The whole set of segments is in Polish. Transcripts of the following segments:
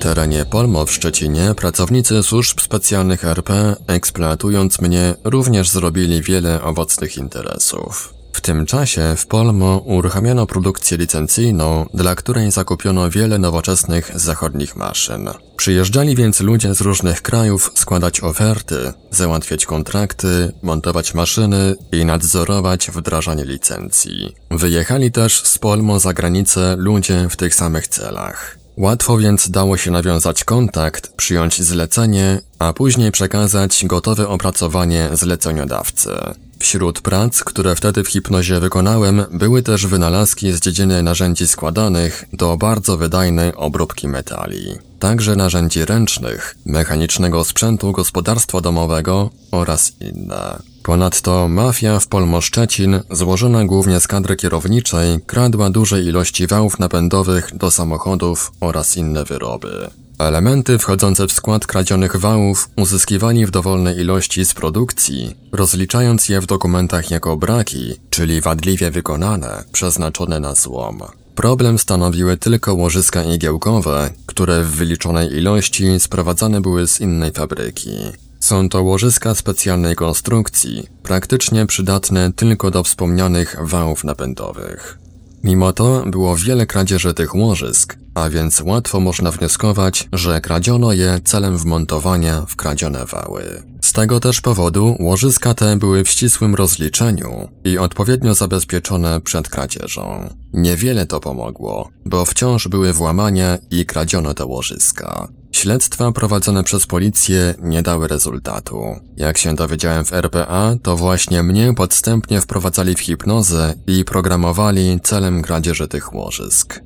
Terenie Polmo w Szczecinie pracownicy służb specjalnych RP, eksploatując mnie, również zrobili wiele owocnych interesów. W tym czasie w Polmo uruchomiono produkcję licencyjną, dla której zakupiono wiele nowoczesnych zachodnich maszyn. Przyjeżdżali więc ludzie z różnych krajów składać oferty, załatwiać kontrakty, montować maszyny i nadzorować wdrażanie licencji. Wyjechali też z Polmo za granicę ludzie w tych samych celach. Łatwo więc dało się nawiązać kontakt, przyjąć zlecenie, a później przekazać gotowe opracowanie zleceniodawcy. Wśród prac, które wtedy w hipnozie wykonałem, były też wynalazki z dziedziny narzędzi składanych do bardzo wydajnej obróbki metali. Także narzędzi ręcznych, mechanicznego sprzętu gospodarstwa domowego oraz inne. Ponadto mafia w Polmo Szczecin, złożona głównie z kadry kierowniczej, kradła duże ilości wałów napędowych do samochodów oraz inne wyroby. Elementy wchodzące w skład kradzionych wałów uzyskiwali w dowolnej ilości z produkcji, rozliczając je w dokumentach jako braki, czyli wadliwie wykonane, przeznaczone na złom. Problem stanowiły tylko łożyska igiełkowe, które w wyliczonej ilości sprowadzane były z innej fabryki. Są to łożyska specjalnej konstrukcji, praktycznie przydatne tylko do wspomnianych wałów napędowych. Mimo to było wiele kradzieży tych łożysk, a więc łatwo można wnioskować, że kradziono je celem wmontowania w kradzione wały. Z tego też powodu łożyska te były w ścisłym rozliczeniu i odpowiednio zabezpieczone przed kradzieżą. Niewiele to pomogło, bo wciąż były włamania i kradziono te łożyska. Śledztwa prowadzone przez policję nie dały rezultatu. Jak się dowiedziałem w RPA, to właśnie mnie podstępnie wprowadzali w hipnozę i programowali celem kradzieży tych łożysk.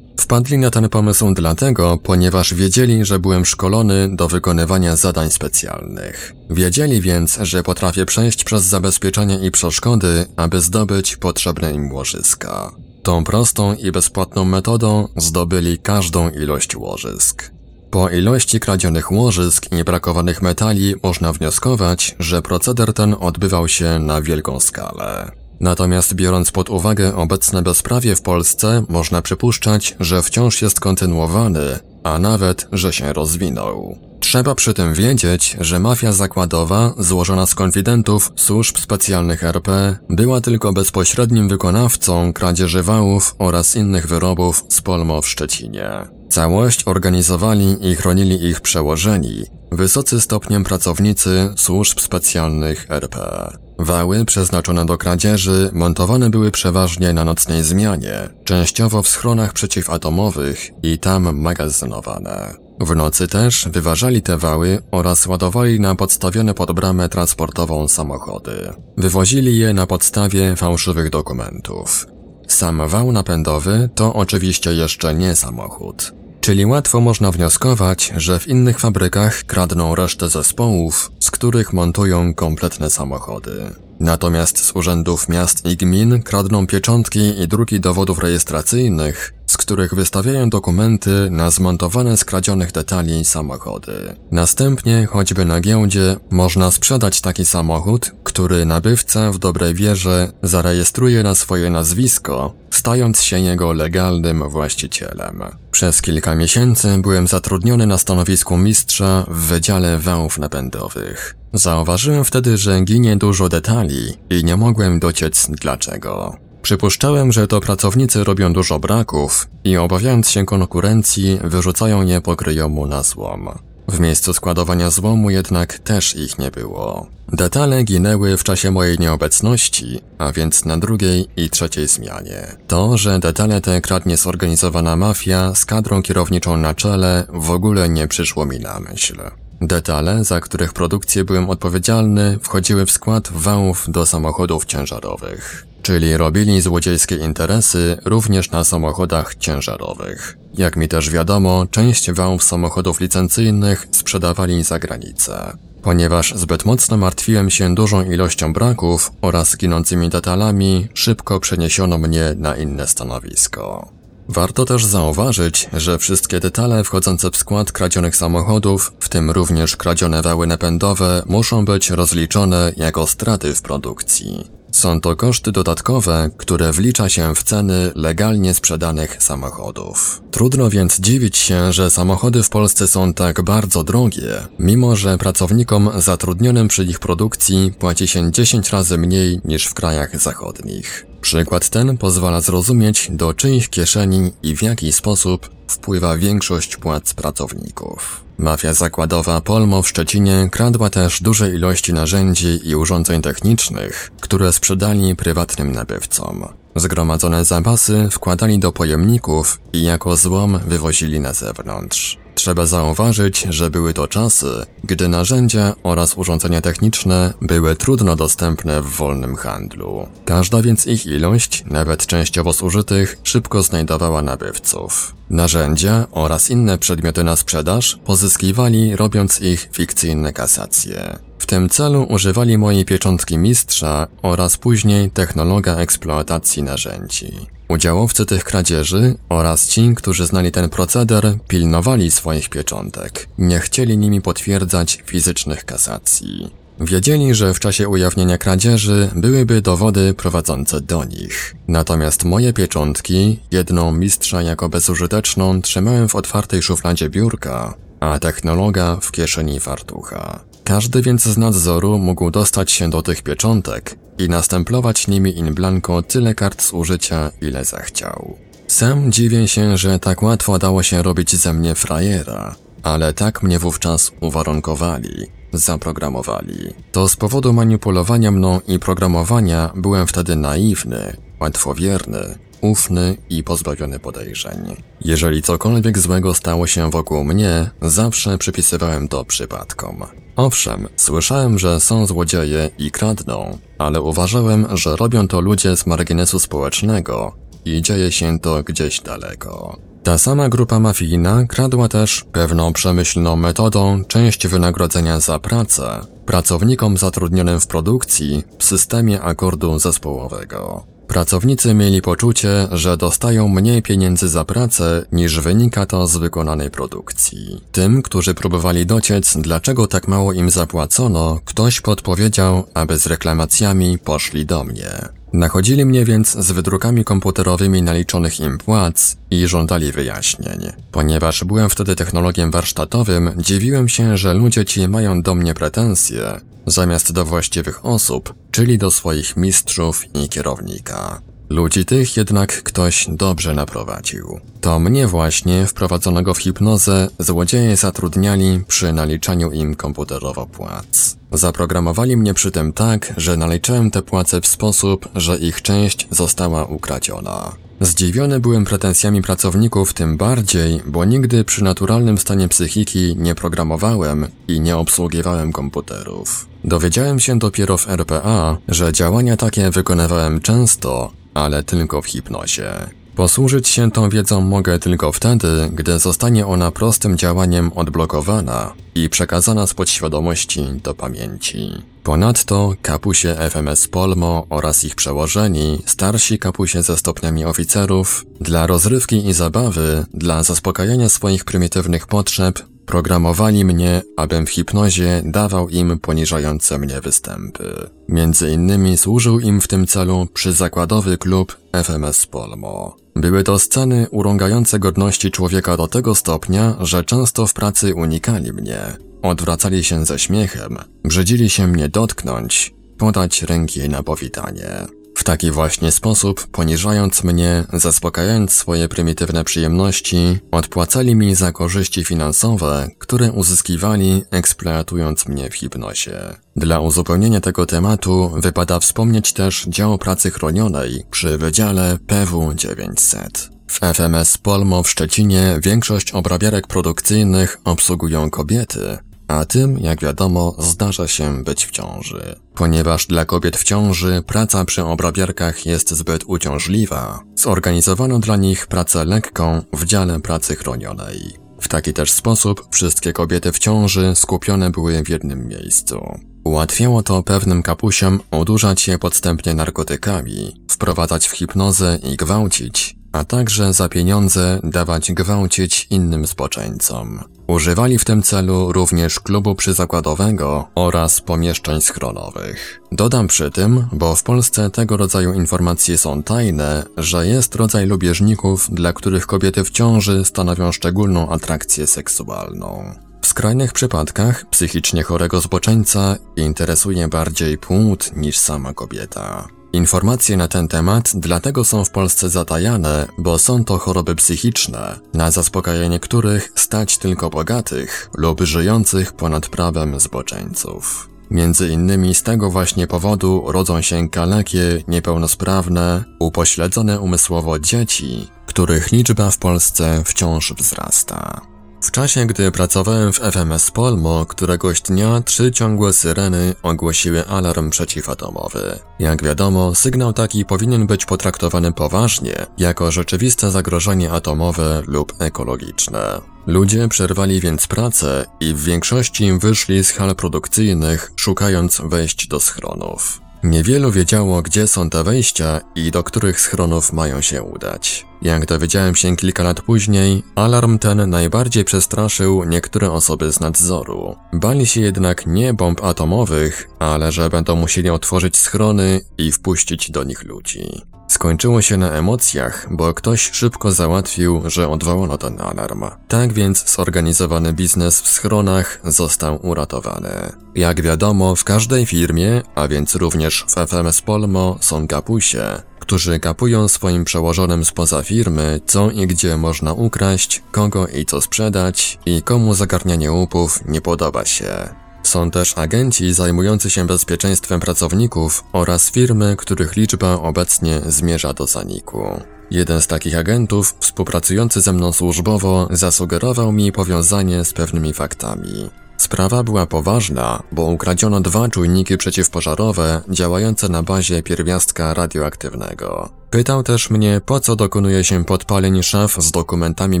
Wpadli na ten pomysł dlatego, ponieważ wiedzieli, że byłem szkolony do wykonywania zadań specjalnych. Wiedzieli więc, że potrafię przejść przez zabezpieczenia i przeszkody, aby zdobyć potrzebne im łożyska. Tą prostą i bezpłatną metodą zdobyli każdą ilość łożysk. Po ilości kradzionych łożysk i niebrakowanych metali można wnioskować, że proceder ten odbywał się na wielką skalę. Natomiast biorąc pod uwagę obecne bezprawie w Polsce, można przypuszczać, że wciąż jest kontynuowany, a nawet, że się rozwinął. Trzeba przy tym wiedzieć, że mafia zakładowa, złożona z konfidentów służb specjalnych RP, była tylko bezpośrednim wykonawcą kradzieży wałów oraz innych wyrobów z Polmo w Szczecinie. Całość organizowali i chronili ich przełożeni, wysocy stopniem pracownicy służb specjalnych RP. Wały przeznaczone do kradzieży montowane były przeważnie na nocnej zmianie, częściowo w schronach przeciwatomowych i tam magazynowane. W nocy też wyważali te wały oraz ładowali na podstawione pod bramę transportową samochody. Wywozili je na podstawie fałszywych dokumentów. Sam wał napędowy to oczywiście jeszcze nie samochód. Czyli łatwo można wnioskować, że w innych fabrykach kradną resztę zespołów, z których montują kompletne samochody. Natomiast z urzędów miast i gmin kradną pieczątki i druki dowodów rejestracyjnych, z których wystawiają dokumenty na zmontowane z kradzionych detali samochody. Następnie, choćby na giełdzie, można sprzedać taki samochód, który nabywca w dobrej wierze zarejestruje na swoje nazwisko, stając się jego legalnym właścicielem. Przez kilka miesięcy byłem zatrudniony na stanowisku mistrza w Wydziale Wałów Napędowych. Zauważyłem wtedy, że ginie dużo detali i nie mogłem dociec dlaczego. Przypuszczałem, że to pracownicy robią dużo braków i obawiając się konkurencji, wyrzucają je po kryjomu na złom. W miejscu składowania złomu jednak też ich nie było. Detale ginęły w czasie mojej nieobecności, a więc na drugiej i trzeciej zmianie. To, że detale te kradnie zorganizowana mafia z kadrą kierowniczą na czele w ogóle nie przyszło mi na myśl. Detale, za których produkcję byłem odpowiedzialny, wchodziły w skład wałów do samochodów ciężarowych. Czyli robili złodziejskie interesy również na samochodach ciężarowych. Jak mi też wiadomo, część wałów samochodów licencyjnych sprzedawali za granicę. Ponieważ zbyt mocno martwiłem się dużą ilością braków oraz ginącymi detalami, szybko przeniesiono mnie na inne stanowisko. Warto też zauważyć, że wszystkie detale wchodzące w skład kradzionych samochodów, w tym również kradzione wały napędowe, muszą być rozliczone jako straty w produkcji. Są to koszty dodatkowe, które wlicza się w ceny legalnie sprzedanych samochodów. Trudno więc dziwić się, że samochody w Polsce są tak bardzo drogie, mimo że pracownikom zatrudnionym przy ich produkcji płaci się 10 razy mniej niż w krajach zachodnich. Przykład ten pozwala zrozumieć, do czyich kieszeni i w jaki sposób wpływa większość płac pracowników. Mafia zakładowa Polmo w Szczecinie kradła też duże ilości narzędzi i urządzeń technicznych, które sprzedali prywatnym nabywcom. Zgromadzone zapasy wkładali do pojemników i jako złom wywozili na zewnątrz. Trzeba zauważyć, że były to czasy, gdy narzędzia oraz urządzenia techniczne były trudno dostępne w wolnym handlu. Każda więc ich ilość, nawet częściowo zużytych, szybko znajdowała nabywców. Narzędzia oraz inne przedmioty na sprzedaż pozyskiwali, robiąc ich fikcyjne kasacje. W tym celu używali mojej pieczątki mistrza oraz później technologa eksploatacji narzędzi. Udziałowcy tych kradzieży oraz ci, którzy znali ten proceder, pilnowali swoich pieczątek. Nie chcieli nimi potwierdzać fizycznych kasacji. Wiedzieli, że w czasie ujawnienia kradzieży byłyby dowody prowadzące do nich. Natomiast moje pieczątki, jedną mistrza jako bezużyteczną, trzymałem w otwartej szufladzie biurka, a technologa w kieszeni fartucha. Każdy więc z nadzoru mógł dostać się do tych pieczątek i następlować nimi in blanco tyle kart z użycia, ile zechciał. Sam dziwię się, że tak łatwo dało się robić ze mnie frajera, ale tak mnie wówczas uwarunkowali, zaprogramowali. To z powodu manipulowania mną i programowania byłem wtedy naiwny, łatwowierny, ufny i pozbawiony podejrzeń. Jeżeli cokolwiek złego stało się wokół mnie, zawsze przypisywałem to przypadkom. Owszem, słyszałem, że są złodzieje i kradną, ale uważałem, że robią to ludzie z marginesu społecznego i dzieje się to gdzieś daleko. Ta sama grupa mafijna kradła też pewną przemyślną metodą część wynagrodzenia za pracę pracownikom zatrudnionym w produkcji w systemie akordu zespołowego. Pracownicy mieli poczucie, że dostają mniej pieniędzy za pracę niż wynika to z wykonanej produkcji. Tym, którzy próbowali dociec, dlaczego tak mało im zapłacono, ktoś podpowiedział, aby z reklamacjami poszli do mnie. Nachodzili mnie więc z wydrukami komputerowymi naliczonych im płac i żądali wyjaśnień. Ponieważ byłem wtedy technologiem warsztatowym, dziwiłem się, że ludzie ci mają do mnie pretensje, zamiast do właściwych osób, czyli do swoich mistrzów i kierownika. Ludzi tych jednak ktoś dobrze naprowadził. To mnie właśnie, wprowadzonego w hipnozę, złodzieje zatrudniali przy naliczaniu im komputerowo płac. Zaprogramowali mnie przy tym tak, że naliczałem te płace w sposób, że ich część została ukradziona. Zdziwiony byłem pretensjami pracowników tym bardziej, bo nigdy przy naturalnym stanie psychiki nie programowałem i nie obsługiwałem komputerów. Dowiedziałem się dopiero w RPA, że działania takie wykonywałem często, ale tylko w hipnozie. Posłużyć się tą wiedzą mogę tylko wtedy, gdy zostanie ona prostym działaniem odblokowana i przekazana z podświadomości do pamięci. Ponadto kapusie FMS Polmo oraz ich przełożeni, starsi kapusie ze stopniami oficerów, dla rozrywki i zabawy, dla zaspokajania swoich prymitywnych potrzeb, Programowali mnie, abym w hipnozie dawał im poniżające mnie występy. Między innymi służył im w tym celu przyzakładowy klub FMS Polmo. Były to sceny urągające godności człowieka do tego stopnia, że często w pracy unikali mnie. Odwracali się ze śmiechem, brzydzili się mnie dotknąć, podać ręki na powitanie. W taki właśnie sposób, poniżając mnie, zaspokajając swoje prymitywne przyjemności, odpłacali mi za korzyści finansowe, które uzyskiwali eksploatując mnie w hipnozie. Dla uzupełnienia tego tematu wypada wspomnieć też dział pracy chronionej przy Wydziale PW 900. W FMS Polmo w Szczecinie większość obrabiarek produkcyjnych obsługują kobiety, a tym, jak wiadomo, zdarza się być w ciąży. Ponieważ dla kobiet w ciąży praca przy obrabiarkach jest zbyt uciążliwa, zorganizowano dla nich pracę lekką w dziale pracy chronionej. W taki też sposób wszystkie kobiety w ciąży skupione były w jednym miejscu. Ułatwiało to pewnym kapusiom odurzać je podstępnie narkotykami, wprowadzać w hipnozę i gwałcić, a także za pieniądze dawać gwałcić innym zboczeńcom. Używali w tym celu również klubu przyzakładowego oraz pomieszczeń schronowych. Dodam przy tym, bo w Polsce tego rodzaju informacje są tajne, że jest rodzaj lubieżników, dla których kobiety w ciąży stanowią szczególną atrakcję seksualną. W skrajnych przypadkach psychicznie chorego zboczeńca interesuje bardziej płód niż sama kobieta. Informacje na ten temat dlatego są w Polsce zatajane, bo są to choroby psychiczne, na zaspokajanie których stać tylko bogatych lub żyjących ponad prawem zboczeńców. Między innymi z tego właśnie powodu rodzą się kalekie, niepełnosprawne, upośledzone umysłowo dzieci, których liczba w Polsce wciąż wzrasta. W czasie, gdy pracowałem w FMS Polmo, któregoś dnia trzy ciągłe syreny ogłosiły alarm przeciwatomowy. Jak wiadomo, sygnał taki powinien być potraktowany poważnie, jako rzeczywiste zagrożenie atomowe lub ekologiczne. Ludzie przerwali więc pracę i w większości wyszli z hal produkcyjnych, szukając wejść do schronów. Niewielu wiedziało, gdzie są te wejścia i do których schronów mają się udać. Jak dowiedziałem się kilka lat później, alarm ten najbardziej przestraszył niektóre osoby z nadzoru. Bali się jednak nie bomb atomowych, ale że będą musieli otworzyć schrony i wpuścić do nich ludzi. Skończyło się na emocjach, bo ktoś szybko załatwił, że odwołano ten alarm. Tak więc zorganizowany biznes w schronach został uratowany. Jak wiadomo, w każdej firmie, a więc również w FMS Polmo, są kapusie, którzy kapują swoim przełożonym spoza firmy, co i gdzie można ukraść, kogo i co sprzedać i komu zagarnianie łupów nie podoba się. Są też agenci zajmujący się bezpieczeństwem pracowników oraz firmy, których liczba obecnie zmierza do zaniku. Jeden z takich agentów, współpracujący ze mną służbowo, zasugerował mi powiązanie z pewnymi faktami. Sprawa była poważna, bo ukradziono dwa czujniki przeciwpożarowe działające na bazie pierwiastka radioaktywnego. Pytał też mnie, po co dokonuje się podpaleń szaf z dokumentami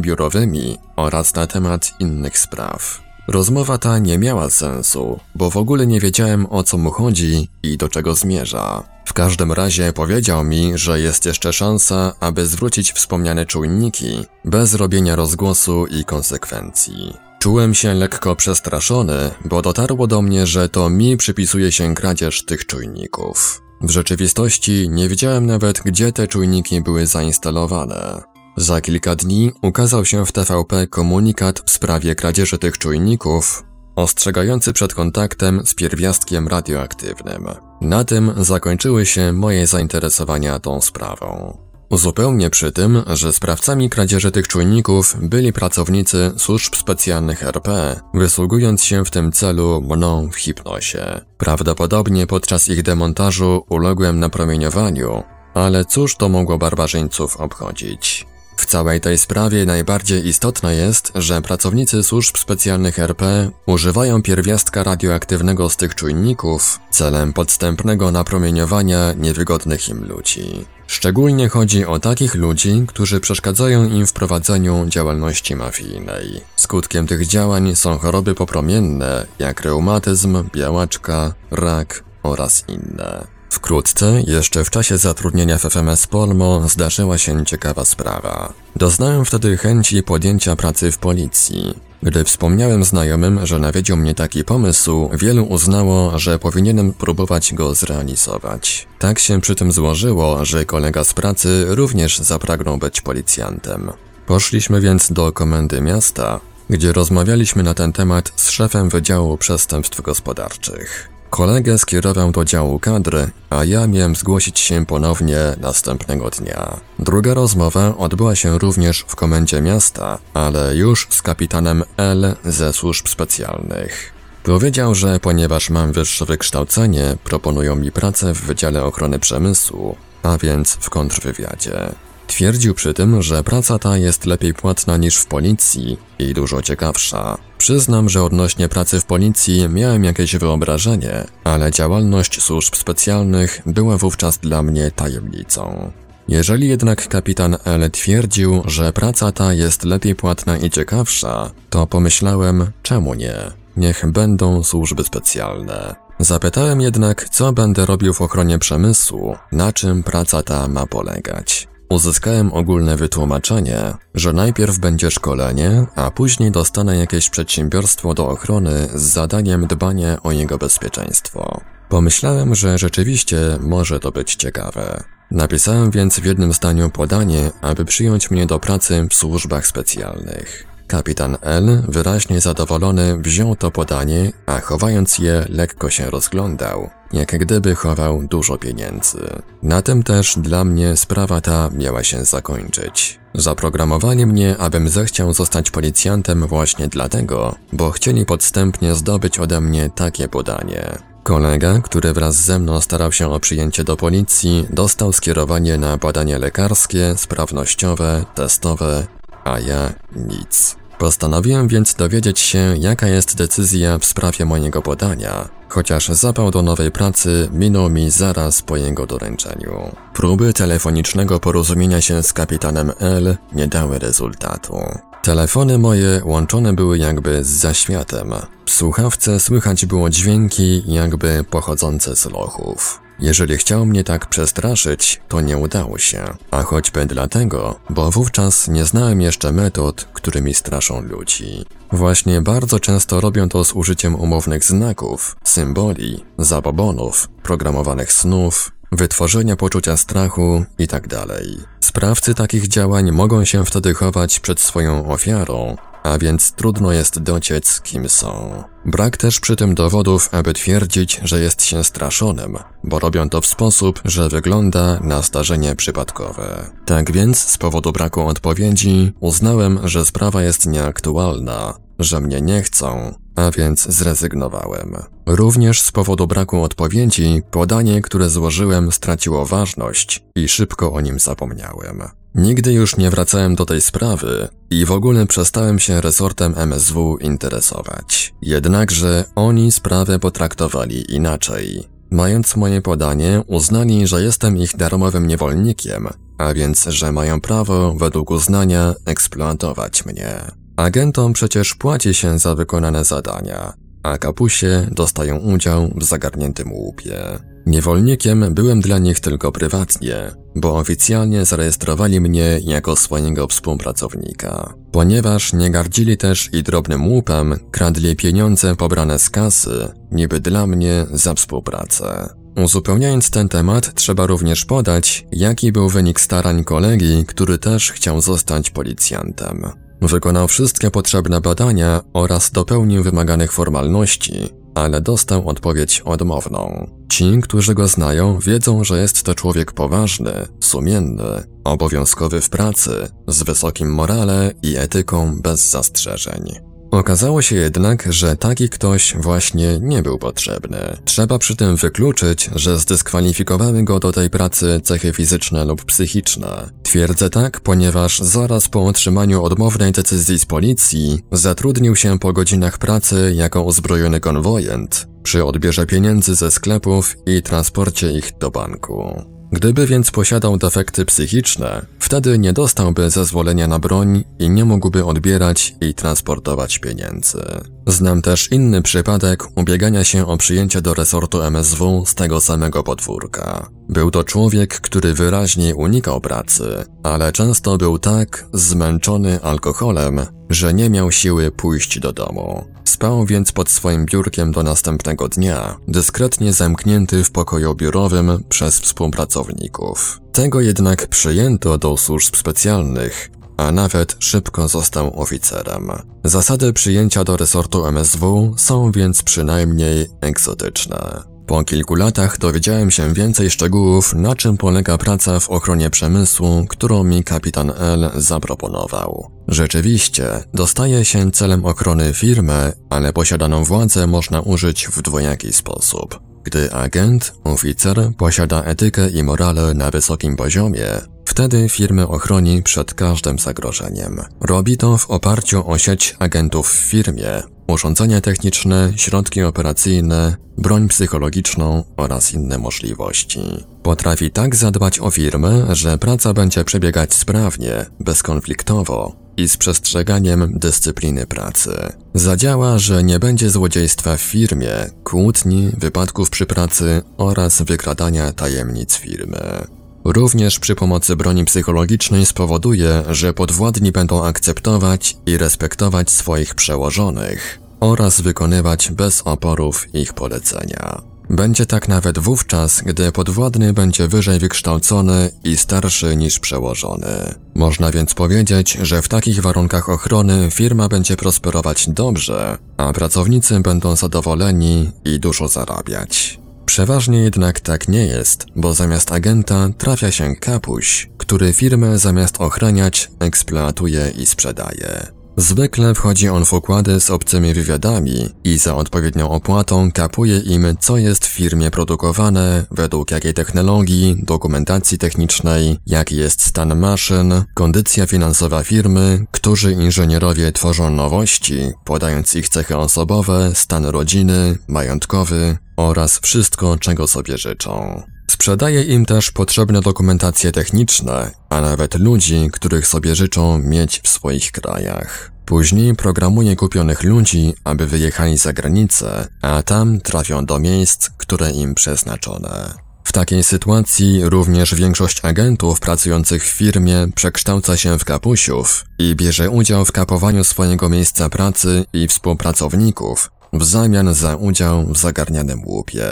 biurowymi oraz na temat innych spraw. Rozmowa ta nie miała sensu, bo w ogóle nie wiedziałem o co mu chodzi i do czego zmierza. W każdym razie powiedział mi, że jest jeszcze szansa, aby zwrócić wspomniane czujniki, bez robienia rozgłosu i konsekwencji. Czułem się lekko przestraszony, bo dotarło do mnie, że to mi przypisuje się kradzież tych czujników. W rzeczywistości nie wiedziałem nawet, gdzie te czujniki były zainstalowane. Za kilka dni ukazał się w TVP komunikat w sprawie kradzieży tych czujników, ostrzegający przed kontaktem z pierwiastkiem radioaktywnym. Na tym zakończyły się moje zainteresowania tą sprawą. Uzupełnię przy tym, że sprawcami kradzieży tych czujników byli pracownicy służb specjalnych RP, wysługując się w tym celu mną w hipnosie. Prawdopodobnie podczas ich demontażu uległem na promieniowaniu, ale cóż to mogło barbarzyńców obchodzić? Całej tej sprawie najbardziej istotne jest, że pracownicy służb specjalnych RP używają pierwiastka radioaktywnego z tych czujników celem podstępnego napromieniowania niewygodnych im ludzi. Szczególnie chodzi o takich ludzi, którzy przeszkadzają im w prowadzeniu działalności mafijnej. Skutkiem tych działań są choroby popromienne, jak reumatyzm, białaczka, rak oraz inne. Wkrótce, jeszcze w czasie zatrudnienia w FMS Polmo, zdarzyła się ciekawa sprawa. Doznałem wtedy chęci podjęcia pracy w policji. Gdy wspomniałem znajomym, że nawiedził mnie taki pomysł, wielu uznało, że powinienem próbować go zrealizować. Tak się przy tym złożyło, że kolega z pracy również zapragnął być policjantem. Poszliśmy więc do komendy miasta, gdzie rozmawialiśmy na ten temat z szefem Wydziału Przestępstw Gospodarczych. Kolegę skierował do działu kadry, a ja miałem zgłosić się ponownie następnego dnia. Druga rozmowa odbyła się również w komendzie miasta, ale już z kapitanem L ze służb specjalnych. Powiedział, że ponieważ mam wyższe wykształcenie, proponują mi pracę w Wydziale Ochrony Przemysłu, a więc w kontrwywiadzie. Twierdził przy tym, że praca ta jest lepiej płatna niż w policji i dużo ciekawsza. Przyznam, że odnośnie pracy w policji miałem jakieś wyobrażenie, ale działalność służb specjalnych była wówczas dla mnie tajemnicą. Jeżeli jednak kapitan L twierdził, że praca ta jest lepiej płatna i ciekawsza, to pomyślałem, czemu nie? Niech będą służby specjalne. Zapytałem jednak, co będę robił w ochronie przemysłu, na czym praca ta ma polegać. Uzyskałem ogólne wytłumaczenie, że najpierw będzie szkolenie, a później dostanę jakieś przedsiębiorstwo do ochrony z zadaniem dbania o jego bezpieczeństwo. Pomyślałem, że rzeczywiście może to być ciekawe. Napisałem więc w jednym zdaniu podanie, aby przyjąć mnie do pracy w służbach specjalnych. Kapitan L, wyraźnie zadowolony, wziął to podanie, a chowając je, lekko się rozglądał, jak gdyby chował dużo pieniędzy. Na tym też dla mnie sprawa ta miała się zakończyć. Zaprogramowali mnie, abym zechciał zostać policjantem właśnie dlatego, bo chcieli podstępnie zdobyć ode mnie takie podanie. Kolega, który wraz ze mną starał się o przyjęcie do policji, dostał skierowanie na badania lekarskie, sprawnościowe, testowe, a ja nic. Postanowiłem więc dowiedzieć się, jaka jest decyzja w sprawie mojego podania, chociaż zapał do nowej pracy minął mi zaraz po jego doręczeniu. Próby telefonicznego porozumienia się z kapitanem L nie dały rezultatu. Telefony moje łączone były jakby z zaświatem. W słuchawce słychać było dźwięki jakby pochodzące z lochów. Jeżeli chciał mnie tak przestraszyć, to nie udało się, a choćby dlatego, bo wówczas nie znałem jeszcze metod, którymi straszą ludzi. Właśnie bardzo często robią to z użyciem umownych znaków, symboli, zabobonów, programowanych snów, wytworzenia poczucia strachu itd. Tak Sprawcy takich działań mogą się wtedy chować przed swoją ofiarą, a więc trudno jest dociec, kim są. Brak też przy tym dowodów, aby twierdzić, że jest się straszonym, bo robią to w sposób, że wygląda na zdarzenie przypadkowe. Tak więc, z powodu braku odpowiedzi, uznałem, że sprawa jest nieaktualna, że mnie nie chcą, a więc zrezygnowałem. Również z powodu braku odpowiedzi, podanie, które złożyłem, straciło ważność i szybko o nim zapomniałem. Nigdy już nie wracałem do tej sprawy i w ogóle przestałem się resortem MSW interesować. Jednakże oni sprawę potraktowali inaczej. Mając moje podanie, uznali, że jestem ich darmowym niewolnikiem, a więc, że mają prawo, według uznania, eksploatować mnie. Agentom przecież płaci się za wykonane zadania, a kapusie dostają udział w zagarniętym łupie. Niewolnikiem byłem dla nich tylko prywatnie, bo oficjalnie zarejestrowali mnie jako swojego współpracownika. Ponieważ nie gardzili też i drobnym łupem, kradli pieniądze pobrane z kasy, niby dla mnie za współpracę. Uzupełniając ten temat, trzeba również podać, jaki był wynik starań kolegi, który też chciał zostać policjantem. Wykonał wszystkie potrzebne badania oraz dopełnił wymaganych formalności, ale dostał odpowiedź odmowną. Ci, którzy go znają, wiedzą, że jest to człowiek poważny, sumienny, obowiązkowy w pracy, z wysokim morale i etyką bez zastrzeżeń. Okazało się jednak, że taki ktoś właśnie nie był potrzebny. Trzeba przy tym wykluczyć, że zdyskwalifikowały go do tej pracy cechy fizyczne lub psychiczne. Twierdzę tak, ponieważ zaraz po otrzymaniu odmownej decyzji z policji zatrudnił się po godzinach pracy jako uzbrojony konwojent przy odbierze pieniędzy ze sklepów i transporcie ich do banku. Gdyby więc posiadał defekty psychiczne, wtedy nie dostałby zezwolenia na broń i nie mógłby odbierać i transportować pieniędzy. Znam też inny przypadek ubiegania się o przyjęcie do resortu MSW z tego samego podwórka. Był to człowiek, który wyraźnie unikał pracy, ale często był tak zmęczony alkoholem, że nie miał siły pójść do domu. Spał więc pod swoim biurkiem do następnego dnia, dyskretnie zamknięty w pokoju biurowym przez współpracowników. Tego jednak przyjęto do służb specjalnych, a nawet szybko został oficerem. Zasady przyjęcia do resortu MSW są więc przynajmniej egzotyczne. Po kilku latach dowiedziałem się więcej szczegółów, na czym polega praca w ochronie przemysłu, którą mi kapitan L zaproponował. Rzeczywiście, dostaje się celem ochrony firmy, ale posiadaną władzę można użyć w dwojaki sposób. Gdy agent, oficer posiada etykę i morale na wysokim poziomie, wtedy firmę ochroni przed każdym zagrożeniem. Robi to w oparciu o sieć agentów w firmie, urządzenia techniczne, środki operacyjne, broń psychologiczną oraz inne możliwości. Potrafi tak zadbać o firmę, że praca będzie przebiegać sprawnie, bezkonfliktowo i z przestrzeganiem dyscypliny pracy. Zadziała, że nie będzie złodziejstwa w firmie, kłótni, wypadków przy pracy oraz wykradania tajemnic firmy. Również przy pomocy broni psychologicznej spowoduje, że podwładni będą akceptować i respektować swoich przełożonych oraz wykonywać bez oporów ich polecenia. Będzie tak nawet wówczas, gdy podwładny będzie wyżej wykształcony i starszy niż przełożony. Można więc powiedzieć, że w takich warunkach ochrony firma będzie prosperować dobrze, a pracownicy będą zadowoleni i dużo zarabiać. Przeważnie jednak tak nie jest, bo zamiast agenta trafia się kapuś, który firmę zamiast ochraniać eksploatuje i sprzedaje. Zwykle wchodzi on w układy z obcymi wywiadami i za odpowiednią opłatą kapuje im, co jest w firmie produkowane, według jakiej technologii, dokumentacji technicznej, jaki jest stan maszyn, kondycja finansowa firmy, którzy inżynierowie tworzą nowości, podając ich cechy osobowe, stan rodziny, majątkowy oraz wszystko, czego sobie życzą. Sprzedaje im też potrzebne dokumentacje techniczne, a nawet ludzi, których sobie życzą mieć w swoich krajach. Później programuje kupionych ludzi, aby wyjechali za granicę, a tam trafią do miejsc, które im przeznaczone. W takiej sytuacji również większość agentów pracujących w firmie przekształca się w kapusiów i bierze udział w kapowaniu swojego miejsca pracy i współpracowników w zamian za udział w zagarnianym łupie.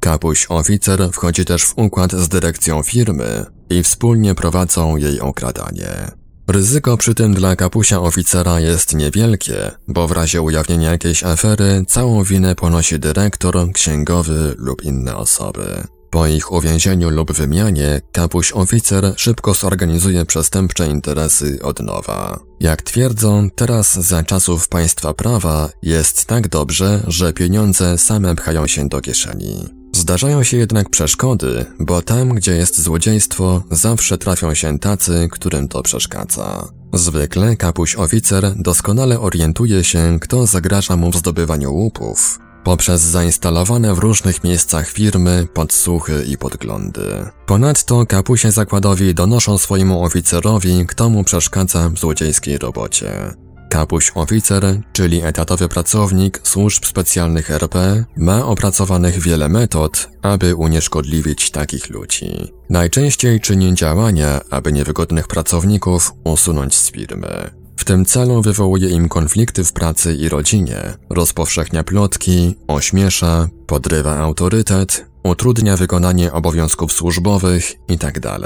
Kapuś oficer wchodzi też w układ z dyrekcją firmy i wspólnie prowadzą jej okradanie. Ryzyko przy tym dla kapusia oficera jest niewielkie, bo w razie ujawnienia jakiejś afery całą winę ponosi dyrektor, księgowy lub inne osoby. Po ich uwięzieniu lub wymianie, kapuś oficer szybko zorganizuje przestępcze interesy od nowa. Jak twierdzą, teraz za czasów państwa prawa jest tak dobrze, że pieniądze same pchają się do kieszeni. Zdarzają się jednak przeszkody, bo tam, gdzie jest złodziejstwo, zawsze trafią się tacy, którym to przeszkadza. Zwykle kapuś oficer doskonale orientuje się, kto zagraża mu w zdobywaniu łupów, poprzez zainstalowane w różnych miejscach firmy podsłuchy i podglądy. Ponadto kapusie zakładowi donoszą swojemu oficerowi, kto mu przeszkadza w złodziejskiej robocie. Kapuś oficer, czyli etatowy pracownik służb specjalnych RP, ma opracowanych wiele metod, aby unieszkodliwić takich ludzi. Najczęściej czyni działania, aby niewygodnych pracowników usunąć z firmy. Tym celu wywołuje im konflikty w pracy i rodzinie, rozpowszechnia plotki, ośmiesza, podrywa autorytet, utrudnia wykonanie obowiązków służbowych itd. Tak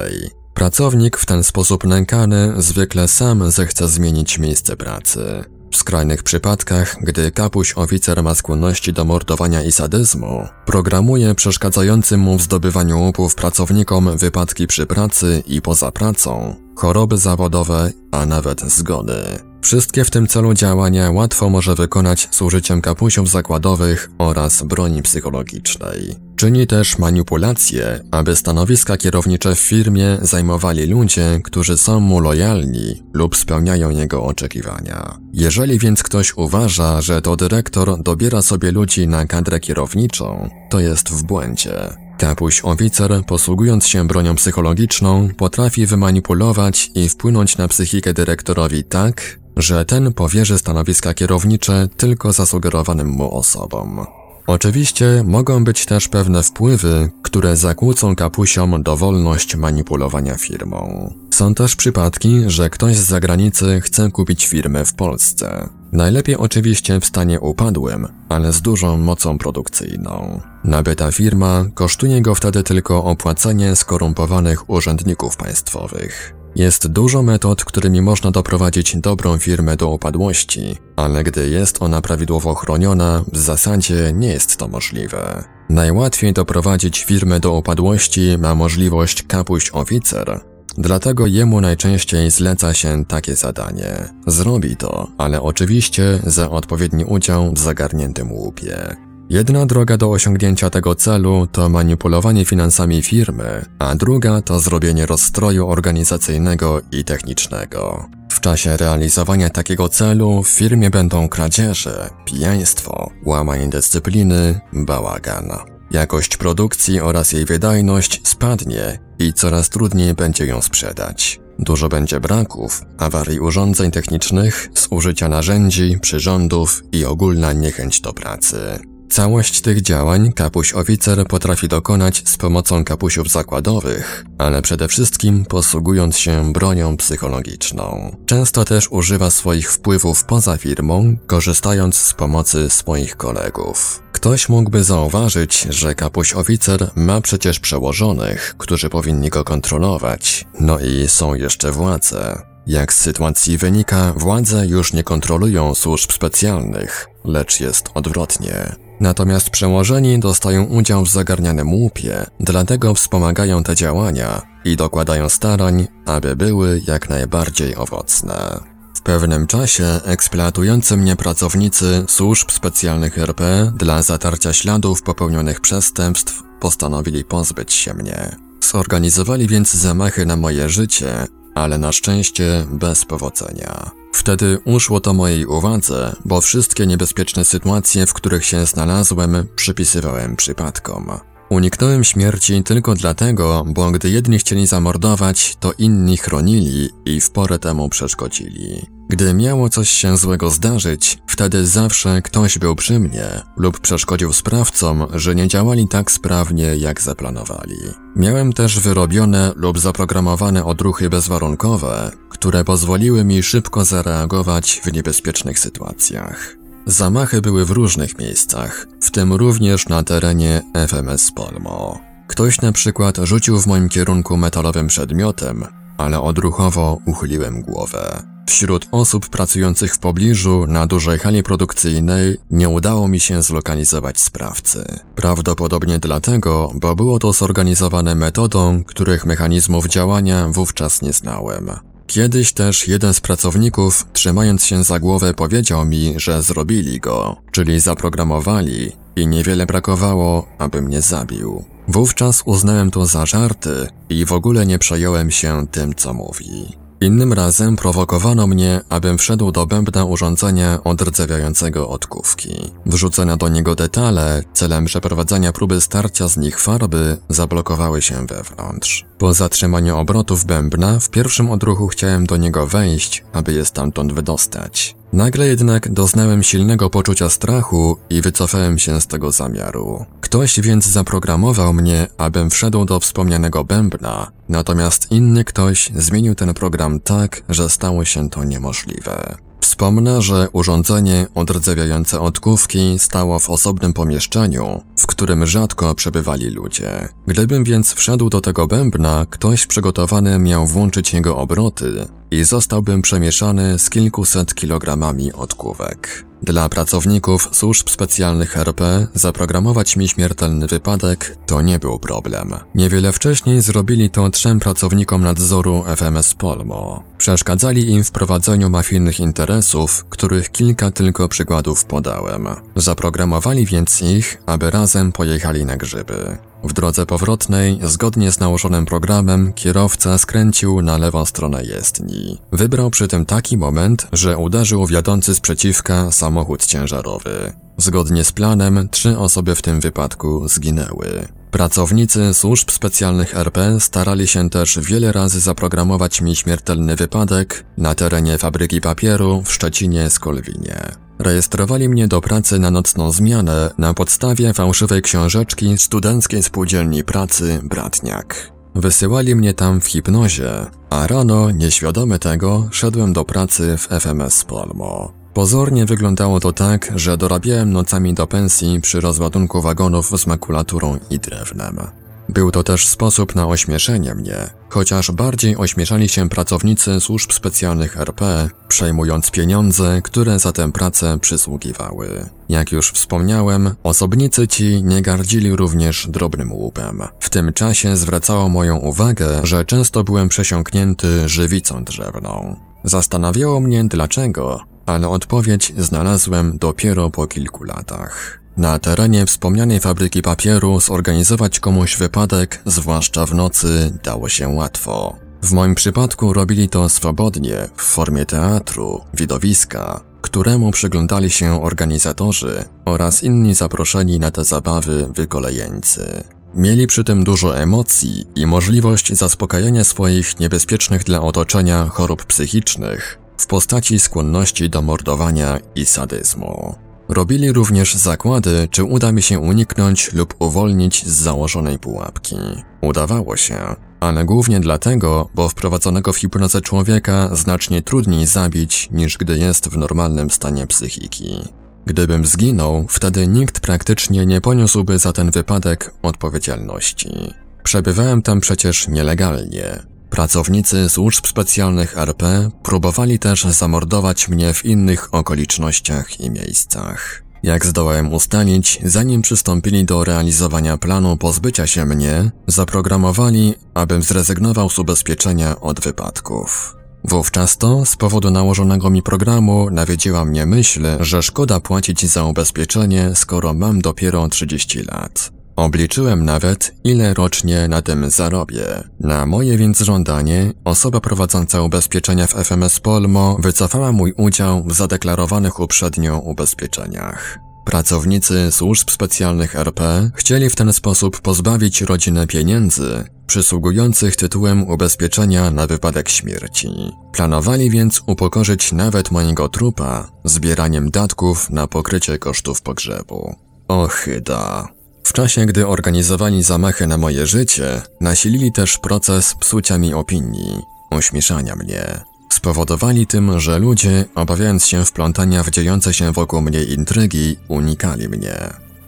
Pracownik w ten sposób nękany zwykle sam zechce zmienić miejsce pracy. W skrajnych przypadkach, gdy kapuś oficer ma skłonności do mordowania i sadyzmu, programuje przeszkadzającym mu w zdobywaniu łupów pracownikom wypadki przy pracy i poza pracą, choroby zawodowe, a nawet zgony. Wszystkie w tym celu działania łatwo może wykonać z użyciem kapusiów zakładowych oraz broni psychologicznej. Czyni też manipulacje, aby stanowiska kierownicze w firmie zajmowali ludzie, którzy są mu lojalni lub spełniają jego oczekiwania. Jeżeli więc ktoś uważa, że to dyrektor dobiera sobie ludzi na kadrę kierowniczą, to jest w błędzie. Kapuś oficer, posługując się bronią psychologiczną, potrafi wymanipulować i wpłynąć na psychikę dyrektorowi tak, że ten powierzy stanowiska kierownicze tylko zasugerowanym mu osobom. Oczywiście mogą być też pewne wpływy, które zakłócą kapusiom dowolność manipulowania firmą. Są też przypadki, że ktoś z zagranicy chce kupić firmę w Polsce. Najlepiej oczywiście w stanie upadłym, ale z dużą mocą produkcyjną. Nabyta firma kosztuje go wtedy tylko opłacenie skorumpowanych urzędników państwowych. Jest dużo metod, którymi można doprowadzić dobrą firmę do upadłości, ale gdy jest ona prawidłowo chroniona, w zasadzie nie jest to możliwe. Najłatwiej doprowadzić firmę do upadłości ma możliwość kapuś oficer, Dlatego jemu najczęściej zleca się takie zadanie. Zrobi to, ale oczywiście za odpowiedni udział w zagarniętym łupie. Jedna droga do osiągnięcia tego celu to manipulowanie finansami firmy, a druga to zrobienie rozstroju organizacyjnego i technicznego. W czasie realizowania takiego celu w firmie będą kradzieże, pijaństwo, łamanie dyscypliny, bałagan. Jakość produkcji oraz jej wydajność spadnie i coraz trudniej będzie ją sprzedać. Dużo będzie braków, awarii urządzeń technicznych, zużycia narzędzi, przyrządów i ogólna niechęć do pracy. Całość tych działań kapuś oficer potrafi dokonać z pomocą kapusiów zakładowych, ale przede wszystkim posługując się bronią psychologiczną. Często też używa swoich wpływów poza firmą, korzystając z pomocy swoich kolegów. Ktoś mógłby zauważyć, że kapuś oficer ma przecież przełożonych, którzy powinni go kontrolować, no i są jeszcze władze. Jak z sytuacji wynika, władze już nie kontrolują służb specjalnych, lecz jest odwrotnie. Natomiast przełożeni dostają udział w zagarnianym łupie, dlatego wspomagają te działania i dokładają starań, aby były jak najbardziej owocne. W pewnym czasie eksploatujący mnie pracownicy służb specjalnych RP dla zatarcia śladów popełnionych przestępstw postanowili pozbyć się mnie. Zorganizowali więc zamachy na moje życie, ale na szczęście bez powodzenia. Wtedy uszło to mojej uwadze, bo wszystkie niebezpieczne sytuacje, w których się znalazłem, przypisywałem przypadkom. Uniknąłem śmierci tylko dlatego, bo gdy jedni chcieli zamordować, to inni chronili i w porę temu przeszkodzili. Gdy miało coś się złego zdarzyć, wtedy zawsze ktoś był przy mnie lub przeszkodził sprawcom, że nie działali tak sprawnie, jak zaplanowali. Miałem też wyrobione lub zaprogramowane odruchy bezwarunkowe, które pozwoliły mi szybko zareagować w niebezpiecznych sytuacjach. Zamachy były w różnych miejscach, w tym również na terenie FMS Polmo. Ktoś na przykład rzucił w moim kierunku metalowym przedmiotem, ale odruchowo uchyliłem głowę. Wśród osób pracujących w pobliżu na dużej hali produkcyjnej nie udało mi się zlokalizować sprawcy. Prawdopodobnie dlatego, bo było to zorganizowane metodą, których mechanizmów działania wówczas nie znałem. Kiedyś też jeden z pracowników, trzymając się za głowę, powiedział mi, że zrobili go, czyli zaprogramowali i niewiele brakowało, aby mnie zabił. Wówczas uznałem to za żarty i w ogóle nie przejąłem się tym, co mówi. Innym razem prowokowano mnie, abym wszedł do bębna urządzenia odrdzewiającego odkówki. Wrzucone do niego detale, celem przeprowadzenia próby starcia z nich farby, zablokowały się wewnątrz. Po zatrzymaniu obrotów bębna, w pierwszym odruchu chciałem do niego wejść, aby je stamtąd wydostać. Nagle jednak doznałem silnego poczucia strachu i wycofałem się z tego zamiaru. Ktoś więc zaprogramował mnie, abym wszedł do wspomnianego bębna, natomiast inny ktoś zmienił ten program tak, że stało się to niemożliwe. Wspomnę, że urządzenie odrdzewiające odkówki stało w osobnym pomieszczeniu, w którym rzadko przebywali ludzie. Gdybym więc wszedł do tego bębna, ktoś przygotowany miał włączyć jego obroty i zostałbym przemieszany z kilkuset kilogramami odkówek. Dla pracowników służb specjalnych RP zaprogramować mi śmiertelny wypadek to nie był problem. Niewiele wcześniej zrobili to trzem pracownikom nadzoru FMS Polmo. Przeszkadzali im w prowadzeniu mafijnych interesów, których kilka tylko przykładów podałem. Zaprogramowali więc ich, aby razem pojechali na grzyby. W drodze powrotnej, zgodnie z nałożonym programem, kierowca skręcił na lewą stronę jezdni. Wybrał przy tym taki moment, że uderzył wiodący sprzeciwka samochód ciężarowy. Zgodnie z planem, trzy osoby w tym wypadku zginęły. Pracownicy służb specjalnych RP starali się też wiele razy zaprogramować mi śmiertelny wypadek na terenie fabryki papieru w Szczecinie Skolwinie. Rejestrowali mnie do pracy na nocną zmianę na podstawie fałszywej książeczki Studenckiej Spółdzielni Pracy Bratniak. Wysyłali mnie tam w hipnozie, a rano, nieświadomy tego, szedłem do pracy w FMS Polmo. Pozornie wyglądało to tak, że dorabiałem nocami do pensji przy rozładunku wagonów z makulaturą i drewnem. Był to też sposób na ośmieszenie mnie, chociaż bardziej ośmieszali się pracownicy służb specjalnych RP, przejmując pieniądze, które za tę pracę przysługiwały. Jak już wspomniałem, osobnicy ci nie gardzili również drobnym łupem. W tym czasie zwracało moją uwagę, że często byłem przesiąknięty żywicą drzewną. Zastanawiało mnie dlaczego, ale odpowiedź znalazłem dopiero po kilku latach. Na terenie wspomnianej fabryki papieru zorganizować komuś wypadek, zwłaszcza w nocy, dało się łatwo. W moim przypadku robili to swobodnie, w formie teatru, widowiska, któremu przyglądali się organizatorzy oraz inni zaproszeni na te zabawy wykolejeńcy. Mieli przy tym dużo emocji i możliwość zaspokajania swoich niebezpiecznych dla otoczenia chorób psychicznych w postaci skłonności do mordowania i sadyzmu. Robili również zakłady, czy uda mi się uniknąć lub uwolnić z założonej pułapki. Udawało się, ale głównie dlatego, bo wprowadzonego w hipnozę człowieka znacznie trudniej zabić niż gdy jest w normalnym stanie psychiki. Gdybym zginął, wtedy nikt praktycznie nie poniósłby za ten wypadek odpowiedzialności. Przebywałem tam przecież nielegalnie. Pracownicy służb specjalnych RP próbowali też zamordować mnie w innych okolicznościach i miejscach. Jak zdołałem ustalić, zanim przystąpili do realizowania planu pozbycia się mnie, zaprogramowali, abym zrezygnował z ubezpieczenia od wypadków. Wówczas to, z powodu nałożonego mi programu, nawiedziła mnie myśl, że szkoda płacić za ubezpieczenie, skoro mam dopiero 30 lat. Obliczyłem nawet, ile rocznie na tym zarobię. Na moje więc żądanie, osoba prowadząca ubezpieczenia w FMS Polmo wycofała mój udział w zadeklarowanych uprzednio ubezpieczeniach. Pracownicy służb specjalnych RP chcieli w ten sposób pozbawić rodzinę pieniędzy przysługujących tytułem ubezpieczenia na wypadek śmierci. Planowali więc upokorzyć nawet mojego trupa zbieraniem datków na pokrycie kosztów pogrzebu. Ochyda. W czasie, gdy organizowali zamachy na moje życie, nasilili też proces psucia mi opinii, ośmieszania mnie. Spowodowali tym, że ludzie, obawiając się wplątania w dziejące się wokół mnie intrygi, unikali mnie.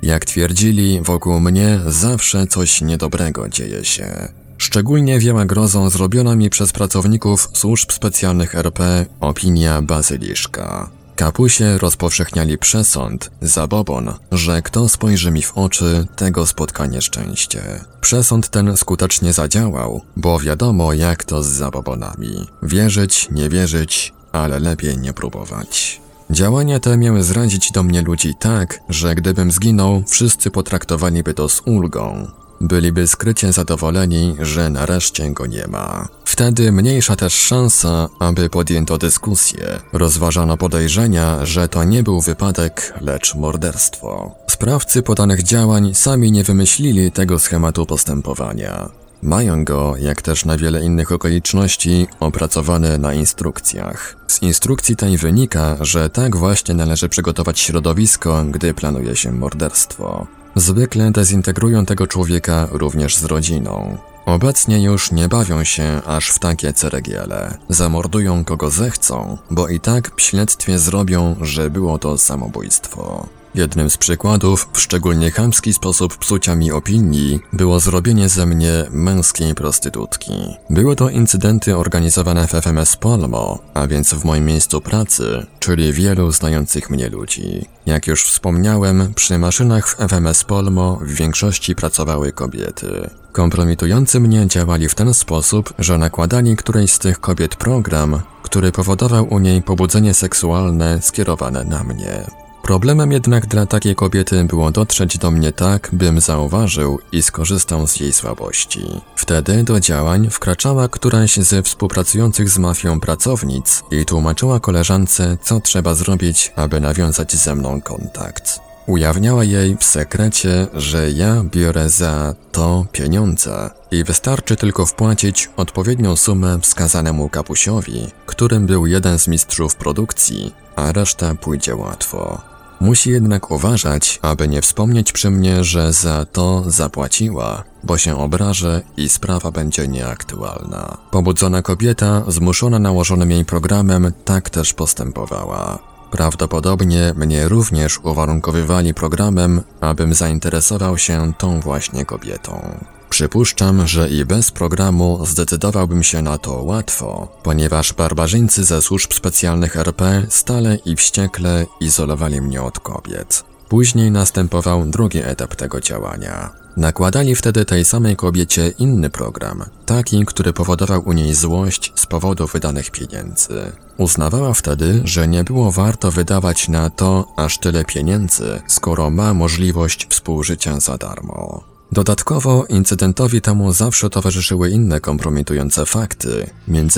Jak twierdzili, wokół mnie zawsze coś niedobrego dzieje się. Szczególnie wiała grozą zrobiona mi przez pracowników służb specjalnych RP opinia bazyliszka. Kapusie rozpowszechniali przesąd, zabobon, że kto spojrzy mi w oczy, tego spotka nieszczęście. Przesąd ten skutecznie zadziałał, bo wiadomo jak to z zabobonami. Wierzyć, nie wierzyć, ale lepiej nie próbować. Działania te miały zrazić do mnie ludzi tak, że gdybym zginął, wszyscy potraktowaliby to z ulgą. Byliby skrycie zadowoleni, że nareszcie go nie ma. Wtedy mniejsza też szansa, aby podjęto dyskusję. Rozważano podejrzenia, że to nie był wypadek, lecz morderstwo. Sprawcy podanych działań sami nie wymyślili tego schematu postępowania. Mają go, jak też na wiele innych okoliczności, opracowane na instrukcjach. Z instrukcji tej wynika, że tak właśnie należy przygotować środowisko, gdy planuje się morderstwo. Zwykle dezintegrują tego człowieka również z rodziną. Obecnie już nie bawią się aż w takie ceregiele. Zamordują kogo zechcą, bo i tak w śledztwie zrobią, że było to samobójstwo. Jednym z przykładów, w szczególnie chamski sposób psucia mi opinii, było zrobienie ze mnie męskiej prostytutki. Były to incydenty organizowane w FMS Polmo, a więc w moim miejscu pracy, czyli wielu znających mnie ludzi. Jak już wspomniałem, przy maszynach w FMS Polmo w większości pracowały kobiety. Kompromitujący mnie działali w ten sposób, że nakładali którejś z tych kobiet program, który powodował u niej pobudzenie seksualne skierowane na mnie. Problemem jednak dla takiej kobiety było dotrzeć do mnie tak, bym zauważył i skorzystał z jej słabości. Wtedy do działań wkraczała któraś ze współpracujących z mafią pracownic i tłumaczyła koleżance, co trzeba zrobić, aby nawiązać ze mną kontakt. Ujawniała jej w sekrecie, że ja biorę za to pieniądze i wystarczy tylko wpłacić odpowiednią sumę wskazanemu kapusiowi, którym był jeden z mistrzów produkcji, a reszta pójdzie łatwo. Musi jednak uważać, aby nie wspomnieć przy mnie, że za to zapłaciła, bo się obrażę i sprawa będzie nieaktualna. Pobudzona kobieta, zmuszona nałożonym jej programem, tak też postępowała. Prawdopodobnie mnie również uwarunkowywali programem, abym zainteresował się tą właśnie kobietą. Przypuszczam, że i bez programu zdecydowałbym się na to łatwo, ponieważ barbarzyńcy ze służb specjalnych RP stale i wściekle izolowali mnie od kobiet. Później następował drugi etap tego działania. Nakładali wtedy tej samej kobiecie inny program, taki, który powodował u niej złość z powodu wydanych pieniędzy. Uznawała wtedy, że nie było warto wydawać na to aż tyle pieniędzy, skoro ma możliwość współżycia za darmo. Dodatkowo incydentowi temu zawsze towarzyszyły inne kompromitujące fakty,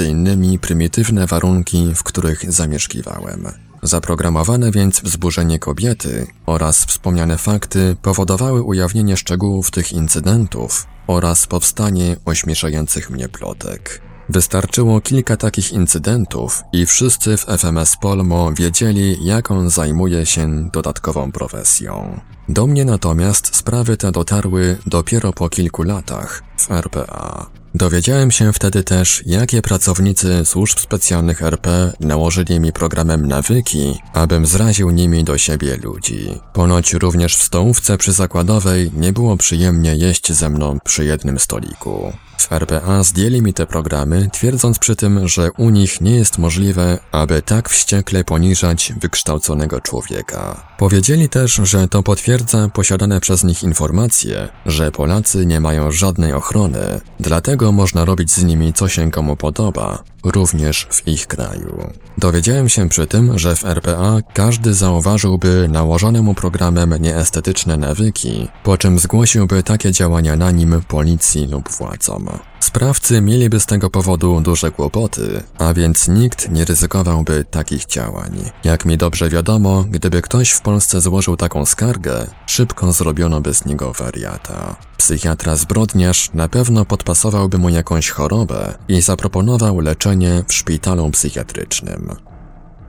innymi prymitywne warunki, w których zamieszkiwałem. Zaprogramowane więc wzburzenie kobiety oraz wspomniane fakty powodowały ujawnienie szczegółów tych incydentów oraz powstanie ośmieszających mnie plotek. Wystarczyło kilka takich incydentów i wszyscy w FMS Polmo wiedzieli, jak on zajmuje się dodatkową profesją. Do mnie natomiast sprawy te dotarły dopiero po kilku latach w RPA. Dowiedziałem się wtedy też, jakie pracownicy służb specjalnych RP nałożyli mi programem nawyki, abym zraził nimi do siebie ludzi. Ponoć również w stołówce przyzakładowej nie było przyjemnie jeść ze mną przy jednym stoliku. W RPA zdjęli mi te programy, twierdząc przy tym, że u nich nie jest możliwe, aby tak wściekle poniżać wykształconego człowieka. Powiedzieli też, że to potwierdza posiadane przez nich informacje, że Polacy nie mają żadnej ochrony, dlatego można robić z nimi co się komu podoba, również w ich kraju. Dowiedziałem się przy tym, że w RPA każdy zauważyłby nałożone mu programem nieestetyczne nawyki, po czym zgłosiłby takie działania na nim policji lub władzom. Sprawcy mieliby z tego powodu duże kłopoty, a więc nikt nie ryzykowałby takich działań. Jak mi dobrze wiadomo, gdyby ktoś w Polsce złożył taką skargę, szybko zrobiono by z niego wariata. Psychiatra zbrodniarz na pewno podpasowałby mu jakąś chorobę i zaproponował leczenie w szpitalu psychiatrycznym.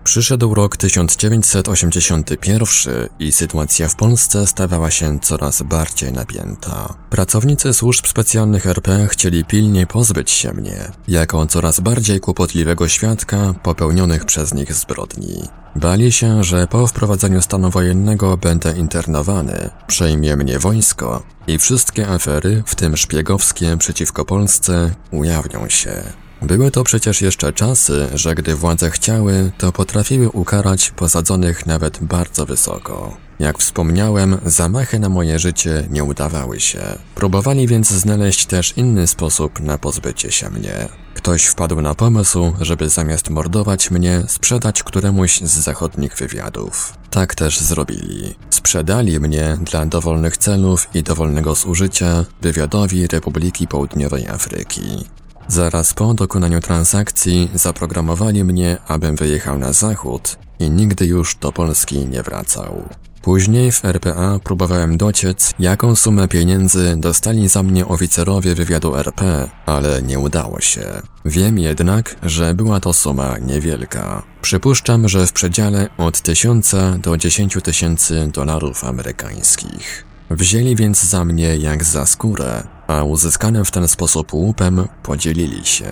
Przyszedł rok 1981 i sytuacja w Polsce stawała się coraz bardziej napięta. Pracownicy służb specjalnych RP chcieli pilnie pozbyć się mnie, jako coraz bardziej kłopotliwego świadka popełnionych przez nich zbrodni. Bali się, że po wprowadzeniu stanu wojennego będę internowany, przejmie mnie wojsko i wszystkie afery, w tym szpiegowskie przeciwko Polsce, ujawnią się. Były to przecież jeszcze czasy, że gdy władze chciały, to potrafiły ukarać posadzonych nawet bardzo wysoko. Jak wspomniałem, zamachy na moje życie nie udawały się. Próbowali więc znaleźć też inny sposób na pozbycie się mnie. Ktoś wpadł na pomysł, żeby zamiast mordować mnie, sprzedać któremuś z zachodnich wywiadów. Tak też zrobili. Sprzedali mnie dla dowolnych celów i dowolnego zużycia wywiadowi Republiki Południowej Afryki. Zaraz po dokonaniu transakcji zaprogramowali mnie, abym wyjechał na zachód i nigdy już do Polski nie wracał. Później w RPA próbowałem dociec, jaką sumę pieniędzy dostali za mnie oficerowie wywiadu RP, ale nie udało się. Wiem jednak, że była to suma niewielka. Przypuszczam, że w przedziale od 1000 do 10 tysięcy dolarów amerykańskich. Wzięli więc za mnie jak za skórę, a uzyskanym w ten sposób łupem podzielili się.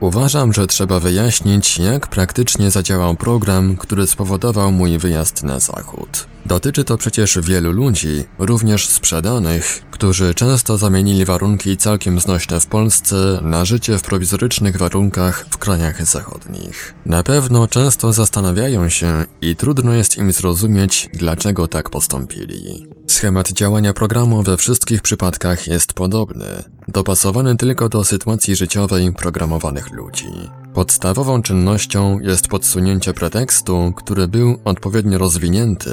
Uważam, że trzeba wyjaśnić, jak praktycznie zadziałał program, który spowodował mój wyjazd na zachód. Dotyczy to przecież wielu ludzi, również sprzedanych, którzy często zamienili warunki całkiem znośne w Polsce na życie w prowizorycznych warunkach w krajach zachodnich. Na pewno często zastanawiają się i trudno jest im zrozumieć, dlaczego tak postąpili. Schemat działania programu we wszystkich przypadkach jest podobny, dopasowany tylko do sytuacji życiowej programowanych ludzi. Podstawową czynnością jest podsunięcie pretekstu, który był odpowiednio rozwinięty,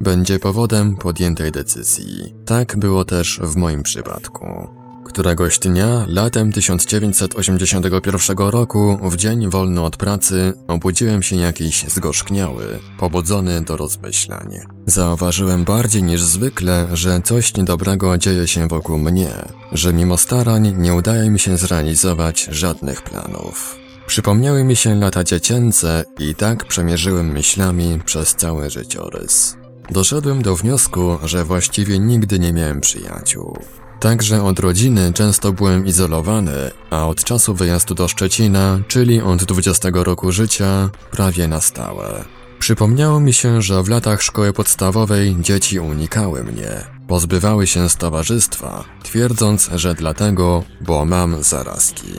będzie powodem podjętej decyzji. Tak było też w moim przypadku. Któregoś dnia, latem 1981 roku, w dzień wolny od pracy, obudziłem się jakiś zgorzkniały, pobudzony do rozmyślań. Zauważyłem bardziej niż zwykle, że coś niedobrego dzieje się wokół mnie, że mimo starań nie udaje mi się zrealizować żadnych planów. Przypomniały mi się lata dziecięce i tak przemierzyłem myślami przez cały życiorys. Doszedłem do wniosku, że właściwie nigdy nie miałem przyjaciół. Także od rodziny często byłem izolowany, a od czasu wyjazdu do Szczecina, czyli od 20 roku życia, prawie na stałe. Przypomniało mi się, że w latach szkoły podstawowej dzieci unikały mnie, pozbywały się z towarzystwa, twierdząc, że dlatego, bo mam zarazki.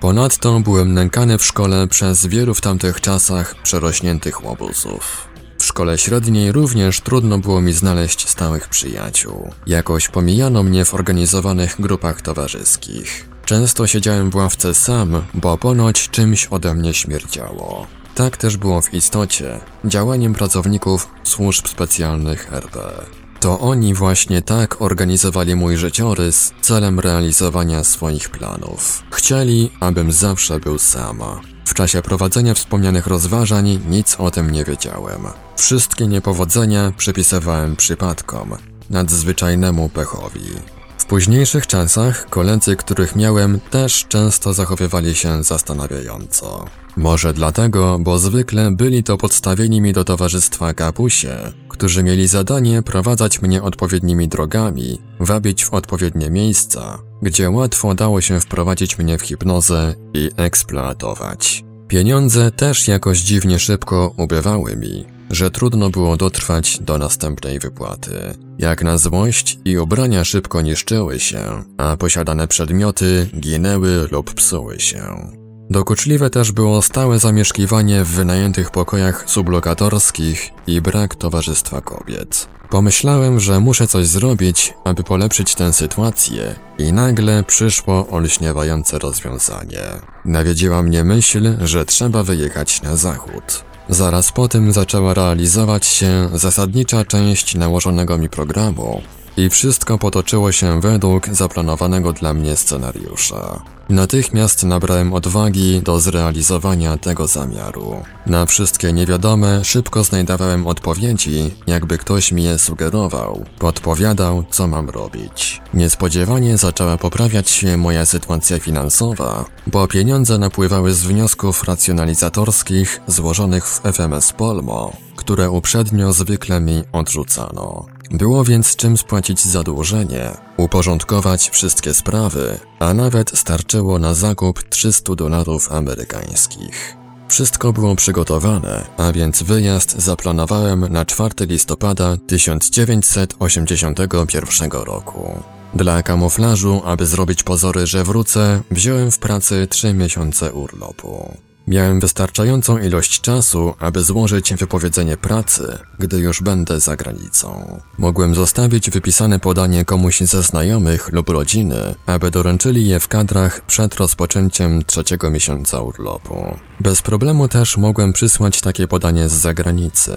Ponadto byłem nękany w szkole przez wielu w tamtych czasach przerośniętych łobuzów. W szkole średniej również trudno było mi znaleźć stałych przyjaciół. Jakoś pomijano mnie w organizowanych grupach towarzyskich. Często siedziałem w ławce sam, bo ponoć czymś ode mnie śmierdziało. Tak też było w istocie działaniem pracowników służb specjalnych RP. To oni właśnie tak organizowali mój życiorys celem realizowania swoich planów. Chcieli, abym zawsze był sama. W czasie prowadzenia wspomnianych rozważań nic o tym nie wiedziałem. Wszystkie niepowodzenia przypisywałem przypadkom, nadzwyczajnemu pechowi. Późniejszych czasach koledzy, których miałem, też często zachowywali się zastanawiająco. Może dlatego, bo zwykle byli to podstawieni mi do towarzystwa kapusie, którzy mieli zadanie prowadzać mnie odpowiednimi drogami, wabić w odpowiednie miejsca, gdzie łatwo dało się wprowadzić mnie w hipnozę i eksploatować. Pieniądze też jakoś dziwnie szybko ubywały mi, że trudno było dotrwać do następnej wypłaty. Jak na złość i ubrania szybko niszczyły się, a posiadane przedmioty ginęły lub psuły się. Dokuczliwe też było stałe zamieszkiwanie w wynajętych pokojach sublokatorskich i brak towarzystwa kobiet. Pomyślałem, że muszę coś zrobić, aby polepszyć tę sytuację i nagle przyszło olśniewające rozwiązanie. Nawiedziła mnie myśl, że trzeba wyjechać na zachód. Zaraz po tym zaczęła realizować się zasadnicza część nałożonego mi programu, i wszystko potoczyło się według zaplanowanego dla mnie scenariusza. Natychmiast nabrałem odwagi do zrealizowania tego zamiaru. Na wszystkie niewiadome szybko znajdowałem odpowiedzi, jakby ktoś mi je sugerował, podpowiadał, co mam robić. Niespodziewanie zaczęła poprawiać się moja sytuacja finansowa, bo pieniądze napływały z wniosków racjonalizatorskich złożonych w FMS Polmo, które uprzednio zwykle mi odrzucano. Było więc czym spłacić zadłużenie, uporządkować wszystkie sprawy, a nawet starczyło na zakup 300 dolarów amerykańskich. Wszystko było przygotowane, a więc wyjazd zaplanowałem na 4 listopada 1981 roku. Dla kamuflażu, aby zrobić pozory, że wrócę, wziąłem w pracy 3 miesiące urlopu. Miałem wystarczającą ilość czasu, aby złożyć wypowiedzenie pracy, gdy już będę za granicą. Mogłem zostawić wypisane podanie komuś ze znajomych lub rodziny, aby doręczyli je w kadrach przed rozpoczęciem trzeciego miesiąca urlopu. Bez problemu też mogłem przysłać takie podanie z zagranicy.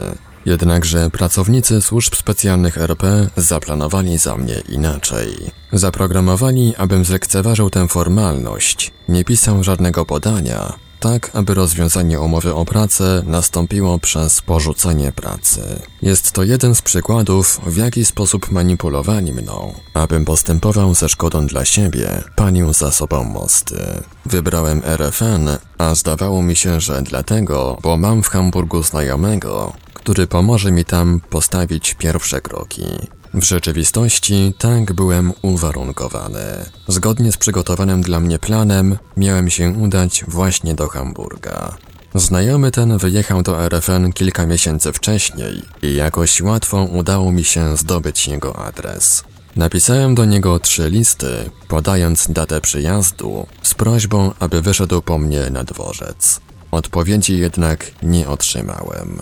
Jednakże pracownicy służb specjalnych RP zaplanowali za mnie inaczej. Zaprogramowali, abym zlekceważył tę formalność, nie pisał żadnego podania, tak aby rozwiązanie umowy o pracę nastąpiło przez porzucenie pracy. Jest to jeden z przykładów, w jaki sposób manipulowali mną, abym postępował ze szkodą dla siebie, panił za sobą mosty. Wybrałem RFN, a zdawało mi się, że dlatego, bo mam w Hamburgu znajomego, który pomoże mi tam postawić pierwsze kroki. W rzeczywistości tak byłem uwarunkowany. Zgodnie z przygotowanym dla mnie planem, miałem się udać właśnie do Hamburga. Znajomy ten wyjechał do RFN kilka miesięcy wcześniej i jakoś łatwo udało mi się zdobyć jego adres. Napisałem do niego trzy listy, podając datę przyjazdu, z prośbą, aby wyszedł po mnie na dworzec. Odpowiedzi jednak nie otrzymałem.